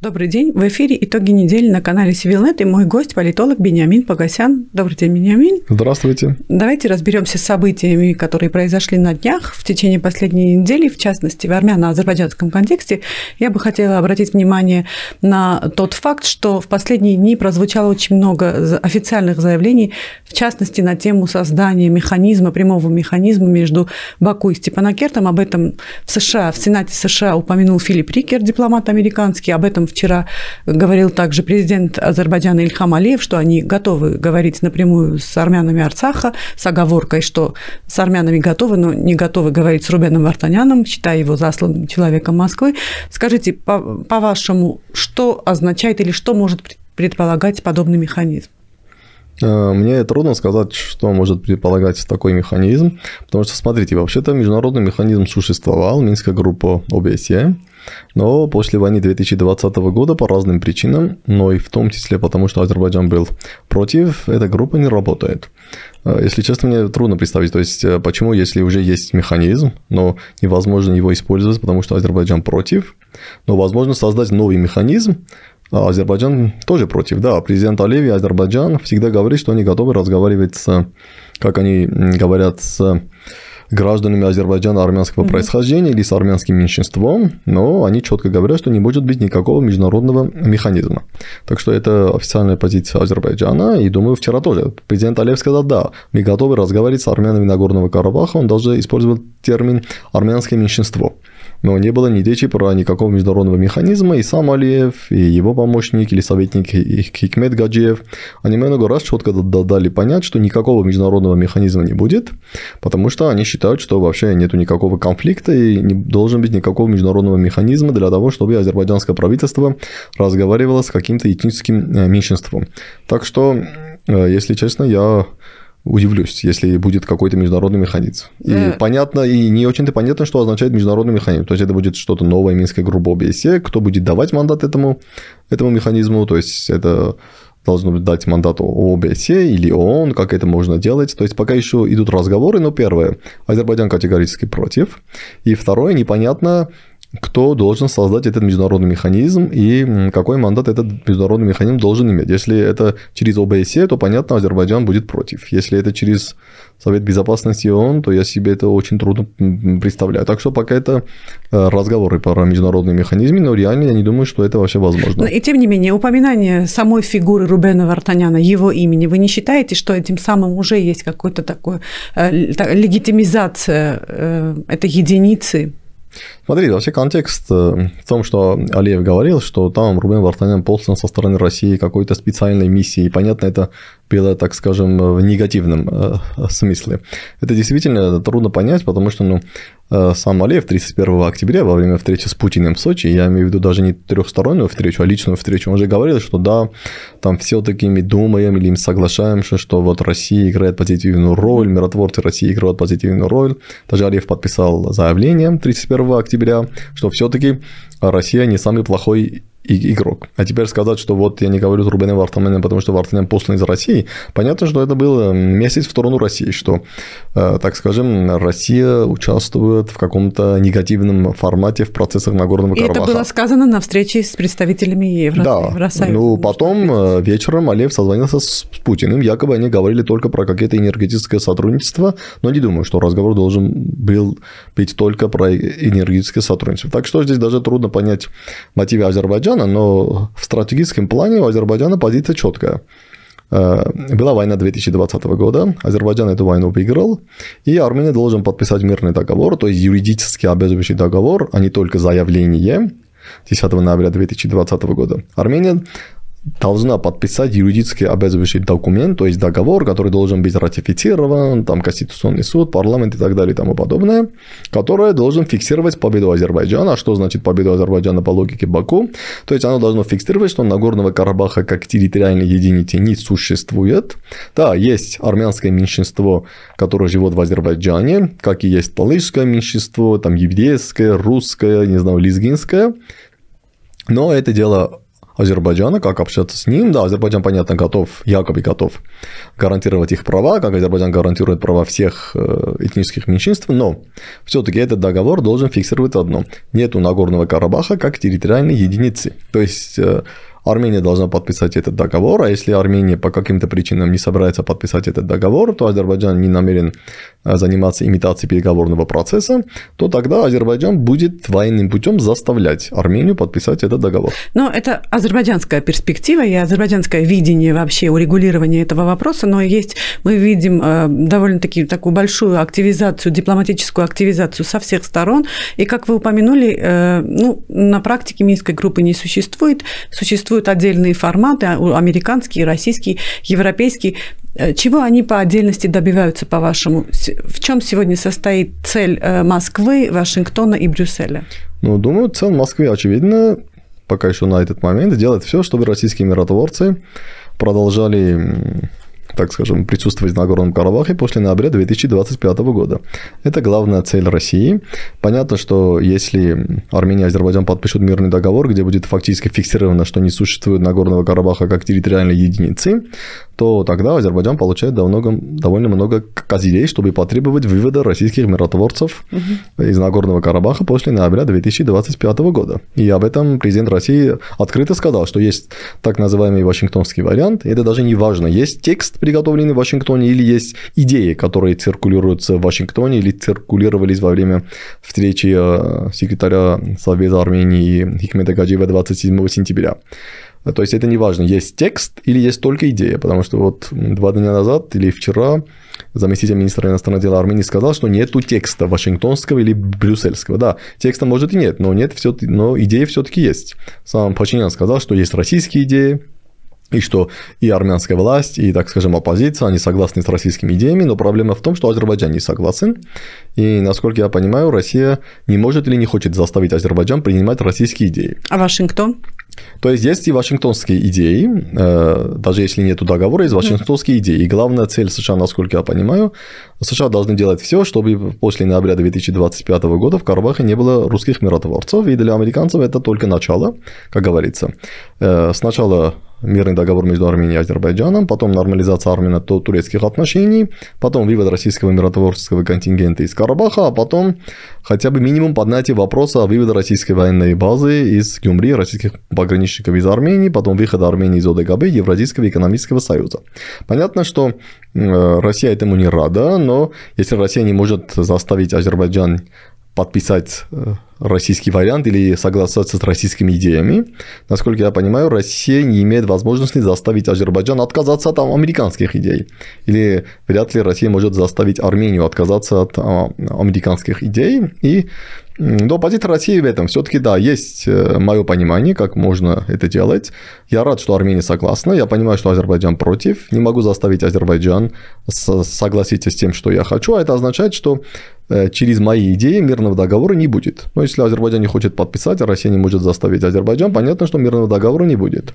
Добрый день. В эфире «Итоги недели» на канале Сивилнет и мой гость, политолог Бениамин Погосян. Добрый день, Бениамин. Здравствуйте. Давайте разберемся с событиями, которые произошли на днях в течение последней недели, в частности, в армяно-азербайджанском контексте. Я бы хотела обратить внимание на тот факт, что в последние дни прозвучало очень много официальных заявлений, в частности, на тему создания механизма, прямого механизма между Баку и Степанакертом. Об этом в США, в Сенате США упомянул Филипп Рикер, дипломат американский, об этом вчера говорил также президент Азербайджана Ильхам Алиев, что они готовы говорить напрямую с армянами Арцаха с оговоркой, что с армянами готовы, но не готовы говорить с Рубеном Вартаняном, считая его засланным человеком Москвы. Скажите, по-вашему, что означает или что может предполагать подобный механизм? Э, мне трудно сказать, что может предполагать такой механизм, потому что, смотрите, вообще-то международный механизм существовал, Минская группа ОБСЕ, но после войны 2020 года по разным причинам, но и в том числе потому, что Азербайджан был против, эта группа не работает. Э, если честно, мне трудно представить, то есть э, почему, если уже есть механизм, но невозможно его использовать, потому что Азербайджан против, но возможно создать новый механизм, а Азербайджан тоже против, да. Президент Алеви Азербайджан всегда говорит, что они готовы разговаривать с, как они говорят, с гражданами Азербайджана армянского mm-hmm. происхождения или с армянским меньшинством, но они четко говорят, что не может быть никакого международного механизма. Так что это официальная позиция Азербайджана, и думаю, вчера тоже президент Алиев сказал, да, мы готовы разговаривать с армянами Нагорного Карабаха, он даже использовал термин «армянское меньшинство» но не было ни речи про никакого международного механизма, и сам Алиев, и его помощник или советник Хикмет Гаджиев, они много раз четко дали понять, что никакого международного механизма не будет, потому что они считают, что вообще нет никакого конфликта и не должен быть никакого международного механизма для того, чтобы азербайджанское правительство разговаривало с каким-то этническим э, меньшинством. Так что, э, если честно, я удивлюсь, если будет какой-то международный механизм. И э... понятно, и не очень-то понятно, что означает международный механизм. То есть это будет что-то новое Минская группа ОБСЕ, кто будет давать мандат этому, этому механизму, то есть это должно быть дать мандат ОБСЕ или ООН, как это можно делать. То есть пока еще идут разговоры, но первое, Азербайджан категорически против, и второе, непонятно, кто должен создать этот международный механизм и какой мандат этот международный механизм должен иметь. Если это через ОБСЕ, то, понятно, Азербайджан будет против. Если это через Совет Безопасности ООН, то я себе это очень трудно представляю. Так что пока это э, разговоры про международный механизм, но реально я не думаю, что это вообще возможно. И тем не менее, упоминание самой фигуры Рубена Вартаняна, его имени, вы не считаете, что этим самым уже есть какой-то такой э, легитимизация э, этой единицы Смотри, вообще контекст э, в том, что Алиев говорил, что там Рубен Вартанян послан со стороны России какой-то специальной миссии. И понятно, это было, так скажем, в негативном э, смысле. Это действительно трудно понять, потому что ну, сам Алиев 31 октября во время встречи с Путиным в Сочи, я имею в виду даже не трехстороннюю встречу, а личную встречу, он же говорил, что да, там все-таки мы думаем или мы соглашаемся, что вот Россия играет позитивную роль, миротворцы России играют позитивную роль. Даже Алиев подписал заявление 31 октября, что все-таки Россия не самый плохой игрок. А теперь сказать, что вот я не говорю с Рубеном Вартаняном, потому что Вартанян послан из России, понятно, что это был месяц в сторону России, что, э, так скажем, Россия участвует в каком-то негативном формате в процессах Нагорного И Карабаха. это было сказано на встрече с представителями Евро... Да, Евросоюза. ну потом э, вечером Алиев созвонился с Путиным, якобы они говорили только про какие-то энергетическое сотрудничество, но не думаю, что разговор должен был быть только про энергетическое сотрудничество. Так что здесь даже трудно понять мотивы Азербайджана, Азербайджана, но в стратегическом плане у Азербайджана позиция четкая. Э, была война 2020 года, Азербайджан эту войну выиграл, и Армения должен подписать мирный договор, то есть юридически обязывающий договор, а не только заявление 10 ноября 2020 года. Армения должна подписать юридически обязывающий документ, то есть договор, который должен быть ратифицирован, там Конституционный суд, парламент и так далее и тому подобное, который должен фиксировать победу Азербайджана. А что значит победу Азербайджана по логике Баку? То есть оно должно фиксировать, что Нагорного Карабаха как территориальной единицы не существует. Да, есть армянское меньшинство, которое живет в Азербайджане, как и есть талышское меньшинство, там еврейское, русское, не знаю, лезгинское. Но это дело Азербайджана, как общаться с ним. Да, Азербайджан, понятно, готов, якобы готов гарантировать их права, как Азербайджан гарантирует права всех э, этнических меньшинств, но все-таки этот договор должен фиксировать одно. Нету Нагорного Карабаха как территориальной единицы. То есть э, Армения должна подписать этот договор, а если Армения по каким-то причинам не собирается подписать этот договор, то Азербайджан не намерен заниматься имитацией переговорного процесса, то тогда Азербайджан будет военным путем заставлять Армению подписать этот договор. Но это азербайджанская перспектива и азербайджанское видение вообще урегулирования этого вопроса, но есть, мы видим э, довольно-таки такую большую активизацию, дипломатическую активизацию со всех сторон, и, как вы упомянули, э, ну, на практике Минской группы не существует, существуют отдельные форматы, а, американский, российский, европейский. Э, чего они по отдельности добиваются, по-вашему? В чем сегодня состоит цель э, Москвы, Вашингтона и Брюсселя? Ну, думаю, цель Москвы очевидно, пока еще на этот момент, делать все, чтобы российские миротворцы продолжали так скажем, присутствовать в Нагорном Карабахе после ноября 2025 года. Это главная цель России. Понятно, что если Армения и Азербайджан подпишут мирный договор, где будет фактически фиксировано, что не существует Нагорного Карабаха как территориальной единицы, то тогда Азербайджан получает довольно, довольно много козырей, чтобы потребовать вывода российских миротворцев угу. из Нагорного Карабаха после ноября 2025 года. И об этом президент России открыто сказал, что есть так называемый Вашингтонский вариант. И это даже не важно, есть текст, приготовленный в Вашингтоне, или есть идеи, которые циркулируются в Вашингтоне или циркулировались во время встречи э, секретаря Совета Армении Хикмета Гаджиева 27 сентября. То есть это не важно, есть текст или есть только идея, потому что вот два дня назад или вчера заместитель министра иностранных дел Армении сказал, что нету текста вашингтонского или брюссельского. Да, текста может и нет, но нет, все, но идея все-таки есть. Сам Пачинян сказал, что есть российские идеи, и что и армянская власть, и, так скажем, оппозиция, они согласны с российскими идеями, но проблема в том, что Азербайджан не согласен, и, насколько я понимаю, Россия не может или не хочет заставить Азербайджан принимать российские идеи. А Вашингтон? То есть есть и вашингтонские идеи, э, даже если нет договора, есть вашингтонские идеи. И главная цель США, насколько я понимаю, США должны делать все, чтобы после ноября 2025 года в Карабахе не было русских миротворцев, и для американцев это только начало, как говорится. Э, сначала мирный договор между Арменией и Азербайджаном, потом нормализация армяно-турецких отношений, потом вывод российского миротворческого контингента из Карабаха, а потом хотя бы минимум поднятие вопроса о выводе российской военной базы из Гюмри, российских пограничников из Армении, потом выхода Армении из ОДКБ, Евразийского экономического союза. Понятно, что э, Россия этому не рада, но если Россия не может заставить Азербайджан подписать э, российский вариант или согласоваться с российскими идеями. Насколько я понимаю, Россия не имеет возможности заставить Азербайджан отказаться от американских идей. Или вряд ли Россия может заставить Армению отказаться от а, американских идей. И но позиция России в этом все-таки, да, есть э, мое понимание, как можно это делать. Я рад, что Армения согласна. Я понимаю, что Азербайджан против. Не могу заставить Азербайджан согласиться с тем, что я хочу. А это означает, что э, через мои идеи мирного договора не будет. Но если Азербайджан не хочет подписать, а Россия не может заставить Азербайджан, понятно, что мирного договора не будет.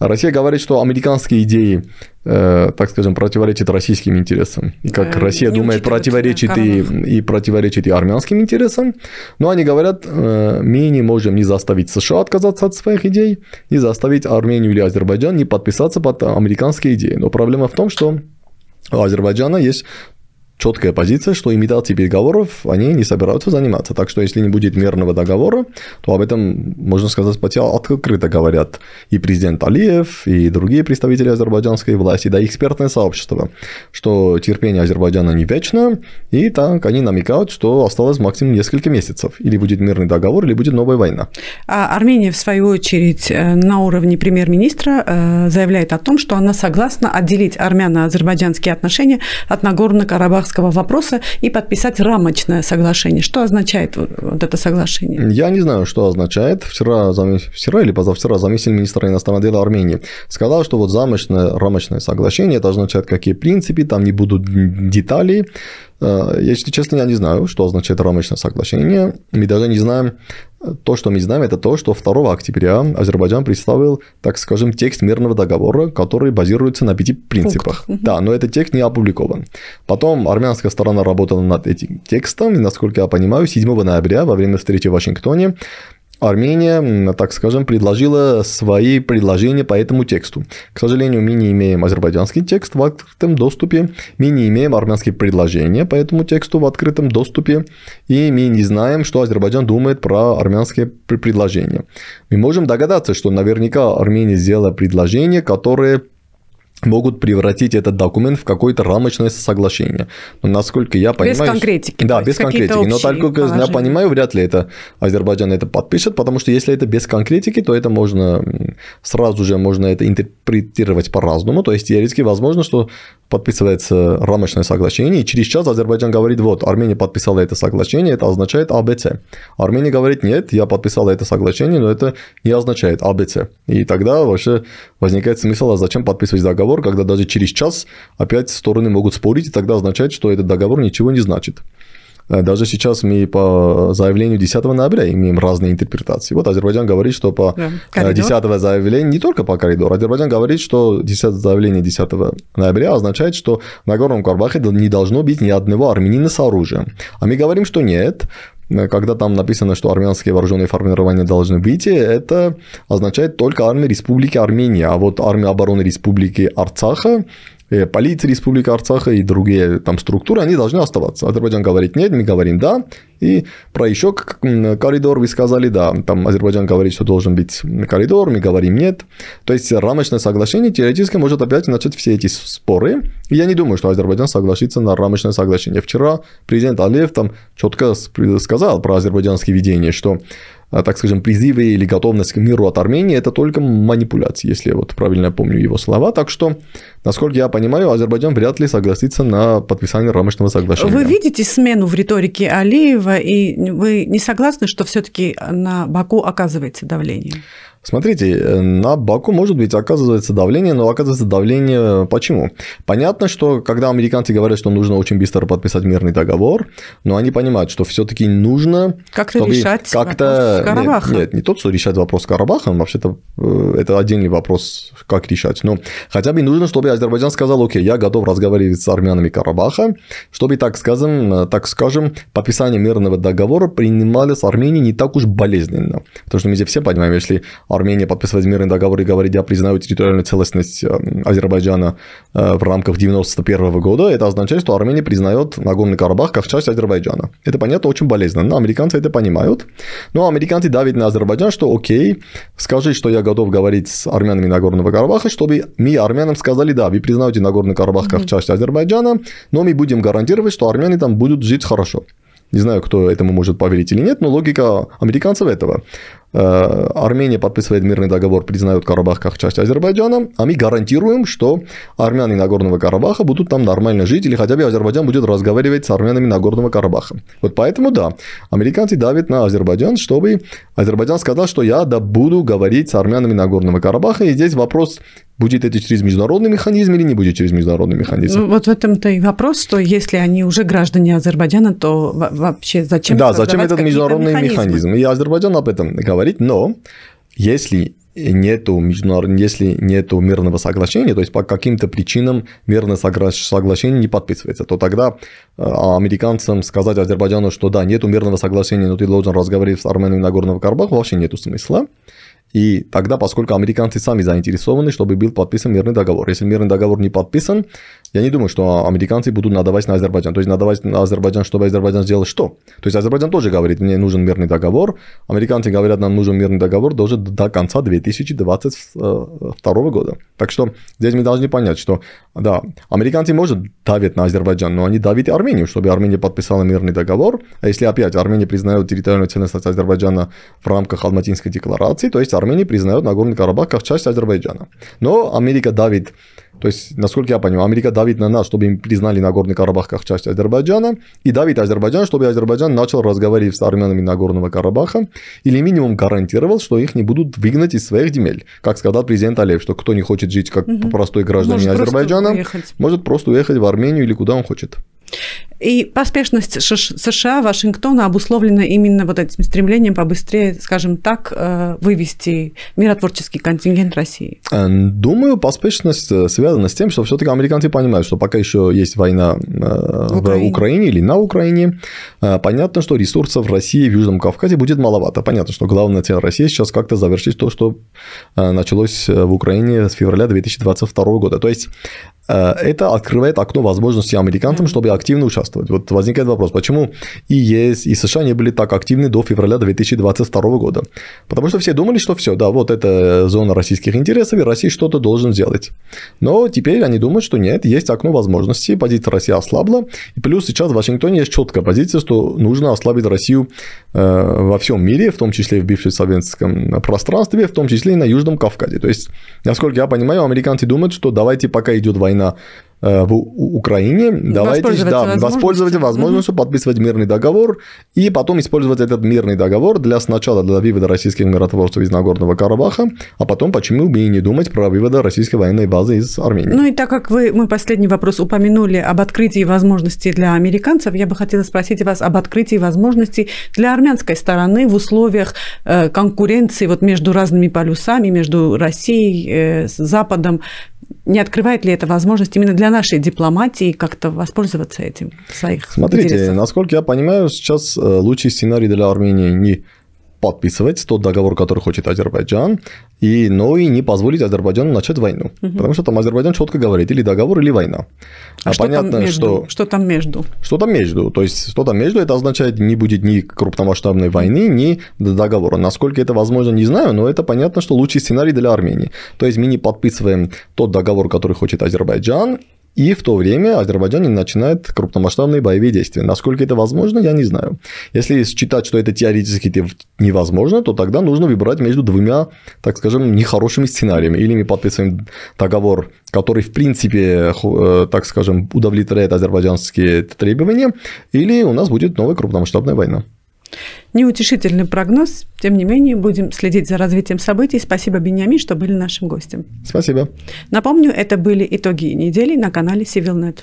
Россия говорит, что американские идеи, э, так скажем, противоречат российским интересам. И как да, Россия думает, противоречит и, и противоречит и армянским интересам. Но они говорят, э, мы не можем не заставить США отказаться от своих идей, не заставить Армению или Азербайджан не подписаться под американские идеи. Но проблема в том, что у Азербайджана есть четкая позиция, что имитацией переговоров они не собираются заниматься. Так что если не будет мирного договора, то об этом, можно сказать, открыто говорят и президент Алиев, и другие представители азербайджанской власти, да и экспертное сообщество, что терпение Азербайджана не вечно, и так они намекают, что осталось максимум несколько месяцев. Или будет мирный договор, или будет новая война. А Армения, в свою очередь, э, на уровне премьер-министра э, заявляет о том, что она согласна отделить армяно-азербайджанские отношения от Нагорно-Карабахского карабахского вопроса и подписать рамочное соглашение. Что означает вот это соглашение? Я не знаю, что означает. Вчера, вчера или позавчера заместитель министра иностранных дел Армении сказал, что вот замочное, рамочное соглашение, это означает, какие принципы, там не будут деталей. Э, если честно, я не знаю, что означает рамочное соглашение. Мы даже не знаем, то, что мы знаем, это то, что 2 октября Азербайджан представил, так скажем, текст мирного договора, который базируется на пяти принципах. Пункт. Да, но этот текст не опубликован. Потом армянская сторона работала над этим текстом, и, насколько я понимаю, 7 ноября во время встречи в Вашингтоне Армения, так скажем, предложила свои предложения по этому тексту. К сожалению, мы не имеем азербайджанский текст в открытом доступе, мы не имеем армянские предложения по этому тексту в открытом доступе, и мы не знаем, что Азербайджан думает про армянские предложения. Мы можем догадаться, что наверняка Армения сделала предложения, которые могут превратить этот документ в какое-то рамочное соглашение. Но насколько я понимаю... Без конкретики. Да, без конкретики. Но только я понимаю, вряд ли это Азербайджан это подпишет, потому что если это без конкретики, то это можно сразу же можно это интерпретировать по-разному. То есть теоретически возможно, что подписывается рамочное соглашение, и через час Азербайджан говорит, вот, Армения подписала это соглашение, это означает АБЦ. Армения говорит, нет, я подписала это соглашение, но это не означает АБЦ. И тогда вообще возникает смысл, а зачем подписывать договор, когда даже через час опять стороны могут спорить, и тогда означает, что этот договор ничего не значит. Э, даже сейчас мы по заявлению 10 ноября имеем разные интерпретации. Вот Азербайджан говорит, что по да. 10 э, заявлению, не только по коридору, Азербайджан говорит, что 10 заявление 10 ноября означает, что на Горном Карабахе не должно быть ни одного армянина с оружием. А мы говорим, что нет, когда там написано, что армянские вооруженные формирования должны выйти, это означает только армия Республики Армения, а вот армия обороны Республики Арцаха полиция Республики Арцаха и другие там структуры, они должны оставаться. Азербайджан говорит нет, мы говорим да. И про еще коридор вы сказали да. Там Азербайджан говорит, что должен быть коридор, мы говорим нет. То есть рамочное соглашение теоретически может опять начать все эти споры. И я не думаю, что Азербайджан согласится на рамочное соглашение. Вчера президент Алиев там четко сказал про азербайджанские видения, что так скажем, призывы или готовность к миру от Армении, это только манипуляции, если вот правильно помню его слова. Так что, насколько я понимаю, Азербайджан вряд ли согласится на подписание рамочного соглашения. Вы видите смену в риторике Алиева, и вы не согласны, что все-таки на Баку оказывается давление? Смотрите, э, на Баку, может быть, оказывается давление, но оказывается давление почему? Понятно, что когда американцы говорят, что нужно очень быстро подписать мирный договор, но они понимают, что все-таки нужно... Как-то решать как-то... Карабаха. Нет, нет, не тот, что решать вопрос с Карабахом, вообще-то э, это отдельный вопрос, как решать. Но хотя бы нужно, чтобы Азербайджан сказал, окей, я готов разговаривать с армянами Карабаха, чтобы, так скажем, э, так скажем, подписание мирного договора принимали с Арменией не так уж болезненно. Потому что мы здесь все понимаем, если Армения подписывает мирный договор и говорит, я признаю территориальную целостность э, Азербайджана э, в рамках 91 года, это означает, что Армения признает Нагорный Карабах как часть Азербайджана. Это понятно, очень болезненно, но американцы это понимают. Но американцы давят на Азербайджан, что окей, скажи, что я готов говорить с армянами Нагорного Карабаха, чтобы мы армянам сказали, да, вы признаете Нагорный Карабах как часть Азербайджана, но мы будем гарантировать, что армяне там будут жить хорошо. Не знаю, кто этому может поверить или нет, но логика американцев этого. Э, Армения подписывает мирный договор, признает Карабах как часть Азербайджана, а мы гарантируем, что армяне Нагорного Карабаха будут там нормально жить, или хотя бы Азербайджан будет разговаривать с армянами Нагорного Карабаха. Вот поэтому, да, американцы давят на Азербайджан, чтобы Азербайджан сказал, что я да буду говорить с армянами Нагорного Карабаха, и здесь вопрос Будет это через международный механизм или не будет через международный механизм? Ну, вот в этом-то и вопрос, что если они уже граждане Азербайджана, то вообще зачем Да, зачем этот международный механизм? И Азербайджан об этом говорит, но если нету международного, если нету мирного соглашения, то есть по каким-то причинам мирное соглашение не подписывается, то тогда э, американцам сказать Азербайджану, что да, нету мирного соглашения, но ты должен разговаривать с армянами Нагорного Карабаха, вообще нету смысла. И тогда, поскольку американцы сами заинтересованы, чтобы был подписан мирный договор. Если мирный договор не подписан, я не думаю, что американцы будут надавать на Азербайджан. То есть надавать на Азербайджан, чтобы Азербайджан сделал что? То есть Азербайджан тоже говорит, мне нужен мирный договор. Американцы говорят, нам нужен мирный договор даже до конца 2022 года. Так что здесь мы должны понять, что да, американцы может давить на Азербайджан, но они давят Армению, чтобы Армения подписала мирный договор. А если опять Армения признает территориальную целостность Азербайджана в рамках Алматинской декларации, то есть Армения признает Нагорный Карабах как часть Азербайджана. Но Америка давит то есть, насколько я понимаю, Америка давит на нас, чтобы им признали Нагорный Карабах как часть Азербайджана, и давит Азербайджан, чтобы Азербайджан начал разговаривать с армянами Нагорного Карабаха, или минимум гарантировал, что их не будут выгнать из своих земель. Как сказал президент Алиев, что кто не хочет жить как угу. простой гражданин может Азербайджана, просто может просто уехать в Армению или куда он хочет. И поспешность США, Вашингтона обусловлена именно вот этим стремлением побыстрее, скажем так, э, вывести миротворческий контингент России. Э, думаю, поспешность э, связана с тем, что все-таки американцы понимают, что пока еще есть война в Украине, в Украине или на Украине, понятно, что ресурсов России в Южном Кавказе будет маловато. Понятно, что главная цель России сейчас как-то завершить то, что началось в Украине с февраля 2022 года. То есть это открывает окно возможностей американцам, чтобы активно участвовать. Вот возникает вопрос, почему и ЕС, и США не были так активны до февраля 2022 года? Потому что все думали, что все, да, вот это зона российских интересов, и Россия что-то должен сделать. Но теперь они думают, что нет, есть окно возможностей, позиция России ослабла, и плюс сейчас в Вашингтоне есть четкая позиция, что нужно ослабить Россию э, во всем мире, в том числе и в бывшем советском пространстве, в том числе и на Южном Кавказе. То есть, насколько я понимаю, американцы думают, что давайте пока идет война в Украине, давайте да, воспользоваться возможностью угу. подписывать мирный договор и потом использовать этот мирный договор для сначала для вывода российских миротворцев из Нагорного Карабаха, а потом почему бы и не думать про вывода российской военной базы из Армении. Ну и так как вы, мы последний вопрос упомянули об открытии возможностей для американцев, я бы хотела спросить вас об открытии возможностей для армянской стороны в условиях э, конкуренции вот между разными полюсами, между Россией, э, Западом, не открывает ли это возможность именно для нашей дипломатии как-то воспользоваться этим в своих Смотрите, интересах? насколько я понимаю, сейчас э, лучший сценарий для Армении не подписывать тот договор, который хочет Азербайджан, и, но и не позволить Азербайджану начать войну. Угу. Потому что там Азербайджан четко говорит, или договор, или война. А, а что понятно, там между? что... Что там между? Что там между? То есть, что там между, это означает, не будет ни крупномасштабной войны, ни договора. Насколько это возможно, не знаю, но это понятно, что лучший сценарий для Армении. То есть, мы не подписываем тот договор, который хочет Азербайджан, и в то время Азербайджан начинает крупномасштабные боевые действия. Насколько это возможно, я не знаю. Если считать, что это теоретически невозможно, то тогда нужно выбирать между двумя, так скажем, нехорошими сценариями. Или мы подписываем договор, который, в принципе, э, так скажем, удовлетворяет азербайджанские требования, или у нас будет новая крупномасштабная война. Неутешительный прогноз. Тем не менее, будем следить за развитием событий. Спасибо, Беньямин, что были нашим гостем. Спасибо. Напомню, это были итоги недели на канале CivilNet.